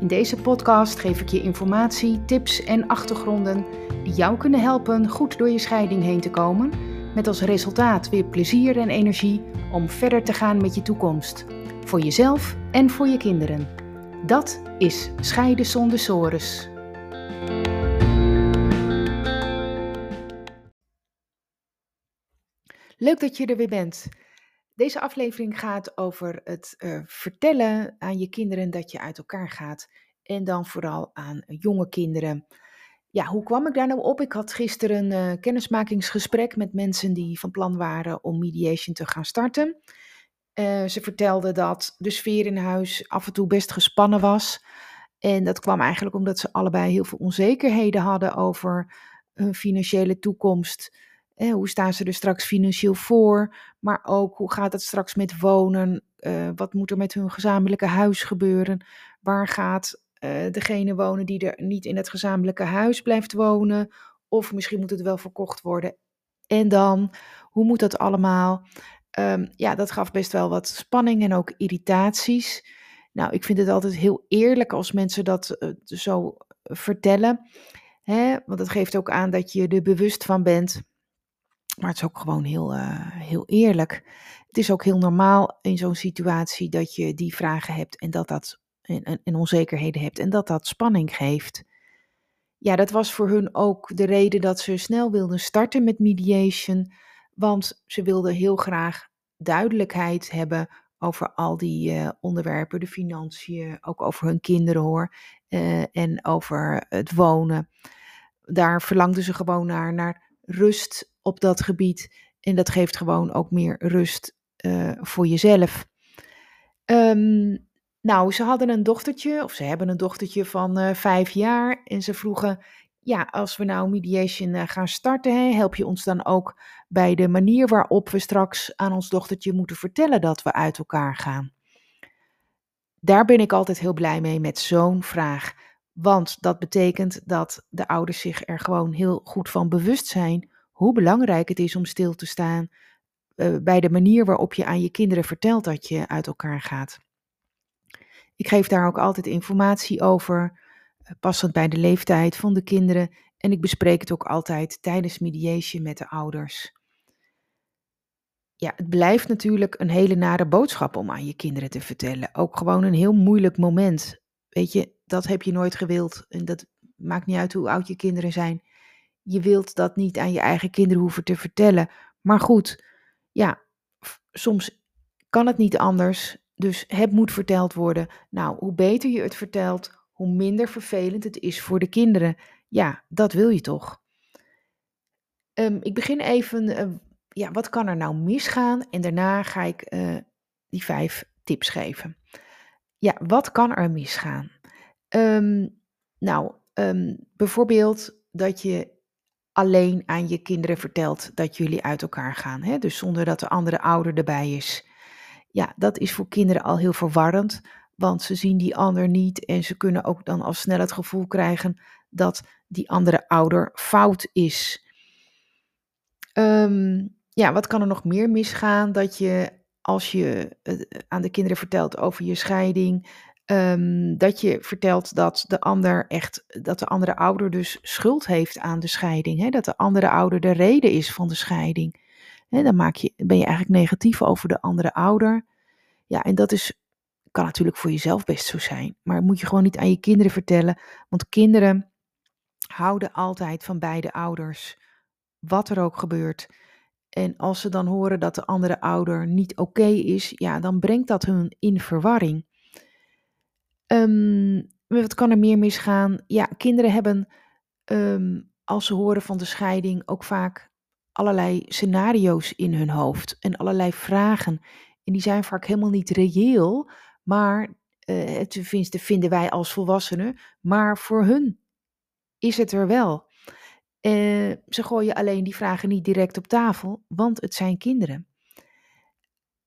In deze podcast geef ik je informatie, tips en achtergronden die jou kunnen helpen goed door je scheiding heen te komen, met als resultaat weer plezier en energie om verder te gaan met je toekomst, voor jezelf en voor je kinderen. Dat is Scheiden zonder sores. Leuk dat je er weer bent. Deze aflevering gaat over het uh, vertellen aan je kinderen dat je uit elkaar gaat. En dan vooral aan jonge kinderen. Ja, hoe kwam ik daar nou op? Ik had gisteren een uh, kennismakingsgesprek met mensen die van plan waren om mediation te gaan starten. Uh, ze vertelden dat de sfeer in huis af en toe best gespannen was. En dat kwam eigenlijk omdat ze allebei heel veel onzekerheden hadden over hun financiële toekomst hoe staan ze er straks financieel voor? Maar ook hoe gaat het straks met wonen? Uh, wat moet er met hun gezamenlijke huis gebeuren? Waar gaat uh, degene wonen die er niet in het gezamenlijke huis blijft wonen? Of misschien moet het wel verkocht worden. En dan, hoe moet dat allemaal? Um, ja, dat gaf best wel wat spanning en ook irritaties. Nou, ik vind het altijd heel eerlijk als mensen dat uh, zo vertellen. Hè? Want dat geeft ook aan dat je er bewust van bent maar het is ook gewoon heel, uh, heel eerlijk. Het is ook heel normaal in zo'n situatie dat je die vragen hebt en dat dat en, en, onzekerheden hebt en dat dat spanning geeft. Ja, dat was voor hun ook de reden dat ze snel wilden starten met mediation, want ze wilden heel graag duidelijkheid hebben over al die uh, onderwerpen, de financiën, ook over hun kinderen hoor, uh, en over het wonen. Daar verlangden ze gewoon naar, naar rust op dat gebied. En dat geeft gewoon ook meer rust uh, voor jezelf. Um, nou, ze hadden een dochtertje, of ze hebben een dochtertje van uh, vijf jaar. En ze vroegen, ja, als we nou mediation uh, gaan starten, help je ons dan ook bij de manier waarop we straks aan ons dochtertje moeten vertellen dat we uit elkaar gaan? Daar ben ik altijd heel blij mee met zo'n vraag. Want dat betekent dat de ouders zich er gewoon heel goed van bewust zijn hoe belangrijk het is om stil te staan uh, bij de manier waarop je aan je kinderen vertelt dat je uit elkaar gaat. Ik geef daar ook altijd informatie over, uh, passend bij de leeftijd van de kinderen. En ik bespreek het ook altijd tijdens mediation met de ouders. Ja, het blijft natuurlijk een hele nare boodschap om aan je kinderen te vertellen. Ook gewoon een heel moeilijk moment. Weet je, dat heb je nooit gewild. En dat maakt niet uit hoe oud je kinderen zijn je wilt dat niet aan je eigen kinderen hoeven te vertellen. Maar goed, ja, soms kan het niet anders. Dus het moet verteld worden. Nou, hoe beter je het vertelt, hoe minder vervelend het is voor de kinderen. Ja, dat wil je toch? Um, ik begin even, uh, ja, wat kan er nou misgaan? En daarna ga ik uh, die vijf tips geven. Ja, wat kan er misgaan? Um, nou, bijvoorbeeld dat je alleen aan je kinderen vertelt dat jullie uit elkaar gaan. Hè? Dus zonder dat de andere ouder erbij is. Ja, dat is voor kinderen al heel verwarrend, want ze zien die ander niet en ze kunnen ook dan al snel het gevoel krijgen dat die andere ouder fout is. Um, ja, wat kan er nog meer misgaan? Dat je als je uh, aan de kinderen vertelt over je scheiding, Um, dat je vertelt dat de ander echt, dat de andere ouder dus schuld heeft aan de scheiding. Hè? Dat de andere ouder de reden is van de scheiding. Hè, dan maak je, ben je eigenlijk negatief over de andere ouder. Ja, en dat is, kan natuurlijk voor jezelf best zo zijn. Maar moet je gewoon niet aan je kinderen vertellen. Want kinderen houden altijd van beide ouders. Wat er ook gebeurt. En als ze dan horen dat de andere ouder niet oké is, ja, dan brengt dat hun in verwarring. Um, wat kan er meer misgaan? Ja, kinderen hebben, um, als ze horen van de scheiding, ook vaak allerlei scenario's in hun hoofd en allerlei vragen. En die zijn vaak helemaal niet reëel, maar uh, tenminste vinden wij als volwassenen, maar voor hun is het er wel. Uh, ze gooien alleen die vragen niet direct op tafel, want het zijn kinderen.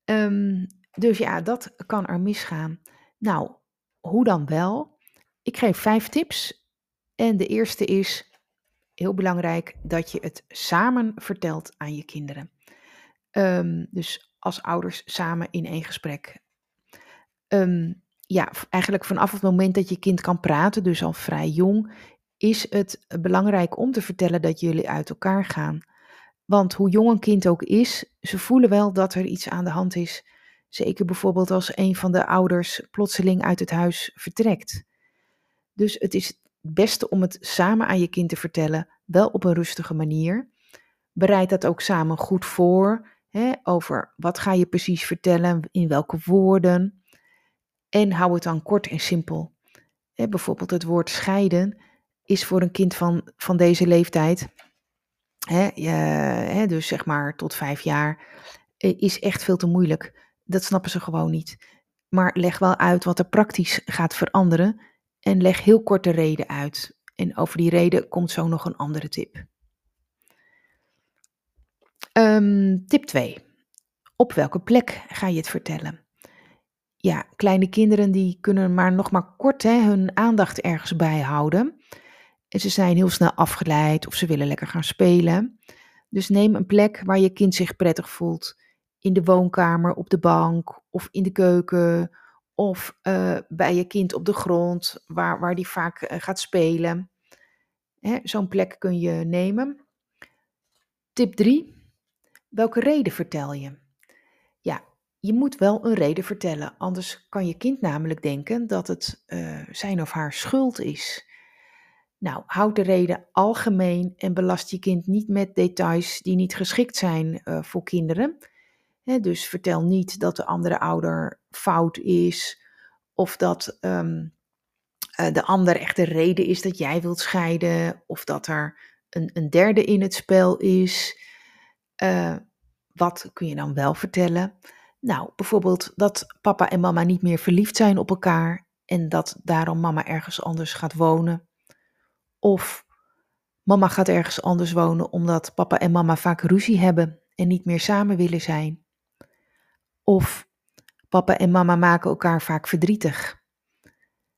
Um, dus ja, dat kan er misgaan. Nou, hoe dan wel? Ik geef vijf tips. En de eerste is, heel belangrijk, dat je het samen vertelt aan je kinderen. Um, dus als ouders samen in één gesprek. Um, ja, eigenlijk vanaf het moment dat je kind kan praten, dus al vrij jong, is het belangrijk om te vertellen dat jullie uit elkaar gaan. Want hoe jong een kind ook is, ze voelen wel dat er iets aan de hand is. Zeker bijvoorbeeld als een van de ouders plotseling uit het huis vertrekt. Dus het is het beste om het samen aan je kind te vertellen, wel op een rustige manier. Bereid dat ook samen goed voor, hè, over wat ga je precies vertellen, in welke woorden. En hou het dan kort en simpel. Hè, bijvoorbeeld het woord scheiden is voor een kind van, van deze leeftijd, hè, hè, dus zeg maar tot vijf jaar, eh, is echt veel te moeilijk. Dat snappen ze gewoon niet. Maar leg wel uit wat er praktisch gaat veranderen en leg heel kort de reden uit. En over die reden komt zo nog een andere tip. Um, tip 2. Op welke plek ga je het vertellen? Ja, kleine kinderen die kunnen maar nog maar kort hè, hun aandacht ergens bijhouden. En ze zijn heel snel afgeleid of ze willen lekker gaan spelen. Dus neem een plek waar je kind zich prettig voelt in de woonkamer, op de bank of in de keuken of uh, bij je kind op de grond waar, waar die vaak uh, gaat spelen. Zo'n plek kun je nemen. Tip 3. Welke reden vertel je? Ja, je moet wel een reden vertellen, anders kan je kind namelijk denken dat het uh, zijn of haar schuld is. Nou, houd de reden algemeen en belast je kind niet met details die niet geschikt zijn voor kinderen dus vertel niet dat de andere ouder fout is of dat um, de ander echt de reden is dat jij wilt scheiden of dat er een, een derde in het spel is. Uh, wat kun je dan wel vertellen? Nou, bijvoorbeeld dat papa en mama niet meer verliefd zijn op elkaar en dat daarom mama ergens anders gaat wonen. Of mama gaat ergens anders wonen omdat papa en mama vaak ruzie hebben en niet meer samen willen zijn. Of papa en mama maken elkaar vaak verdrietig.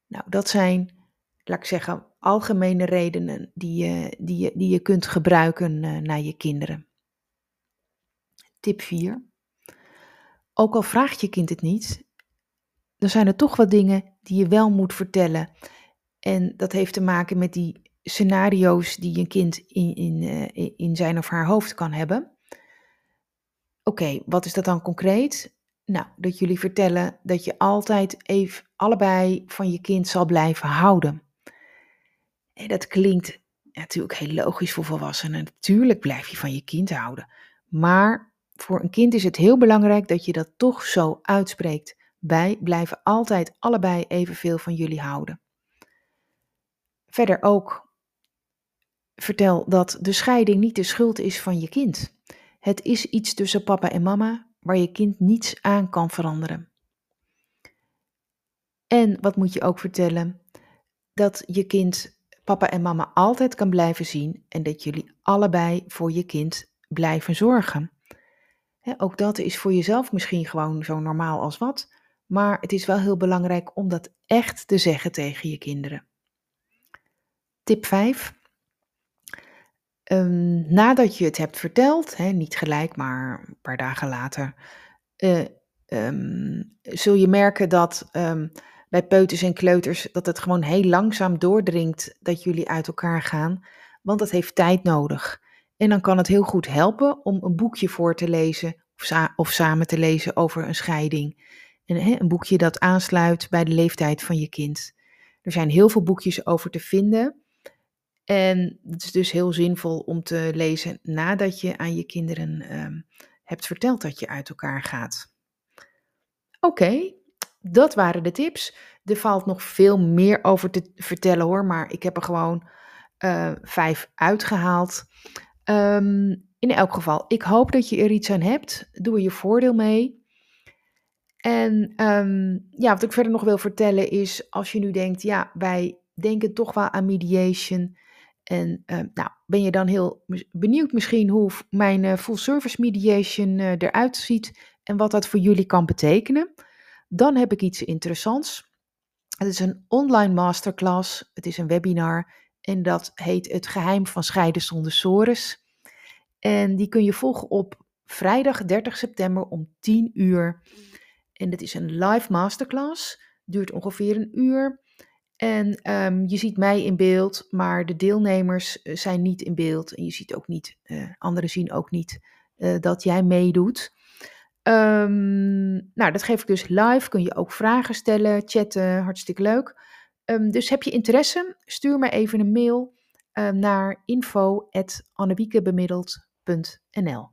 Nou, dat zijn, laat ik zeggen, algemene redenen die je, die je, die je kunt gebruiken uh, naar je kinderen. Tip 4. Ook al vraagt je kind het niet, dan zijn er toch wat dingen die je wel moet vertellen. En dat heeft te maken met die scenario's die een kind in, in, uh, in zijn of haar hoofd kan hebben. Oké, wat is dat dan concreet? Nou, dat jullie vertellen dat je altijd even allebei van je kind zal blijven houden. En dat klinkt natuurlijk heel logisch voor volwassenen. Natuurlijk blijf je van je kind houden. Maar voor een kind is het heel belangrijk dat je dat toch zo uitspreekt. Wij blijven altijd allebei evenveel van jullie houden. Verder ook vertel dat de scheiding niet de schuld is van je kind. Het is iets tussen papa en mama waar je kind niets aan kan veranderen. En wat moet je ook vertellen? Dat je kind papa en mama altijd kan blijven zien en dat jullie allebei voor je kind blijven zorgen. ook dat is voor jezelf misschien gewoon zo normaal als wat, maar het is wel heel belangrijk om dat echt te zeggen tegen je kinderen. Tip 5. Um, nadat je het hebt verteld, hè, niet gelijk, maar een paar dagen later, uh, um, zul je merken dat um, bij peuters en kleuters dat het gewoon heel langzaam doordringt dat jullie uit elkaar gaan, want dat heeft tijd nodig. En dan kan het heel goed helpen om een boekje voor te lezen of, of samen te lezen over een scheiding. En, hè, een boekje dat aansluit bij de leeftijd van je kind. Er zijn heel veel boekjes over te vinden. En het is dus heel zinvol om te lezen nadat je aan je kinderen um, hebt verteld dat je uit elkaar gaat. Oké, dat waren de tips. Er valt nog veel meer over te vertellen hoor, maar ik heb er gewoon uh, vijf uitgehaald. Um, in elk geval, ik hoop dat je er iets aan hebt. Doe er je voordeel mee. En um, ja, wat ik verder nog wil vertellen is, als je nu denkt, ja, wij denken toch wel aan mediation En uh, nou, ben je dan heel benieuwd misschien hoe mijn uh, full service mediation uh, eruit ziet en wat dat voor jullie kan betekenen? Dan heb ik iets interessants. Het is een online masterclass, het is een webinar en dat heet Het geheim van scheiden zonder sores. En die kun je volgen op vrijdag 30 september om 10 uur. En het is een live masterclass, duurt ongeveer een uur. En um, je ziet mij in beeld, maar de deelnemers eh, zijn niet in beeld. En je ziet ook niet, uh, anderen zien ook niet uh, dat jij meedoet. Um, nou, dat geef ik dus live. Kun je ook vragen stellen, chatten, hartstikke leuk. Um, dus heb je interesse? Stuur me even een mail uh, naar info.annebiekebemiddeld.nl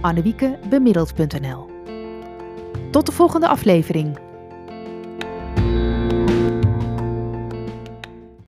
annewiekebemiddeld.nl. Tot de volgende aflevering.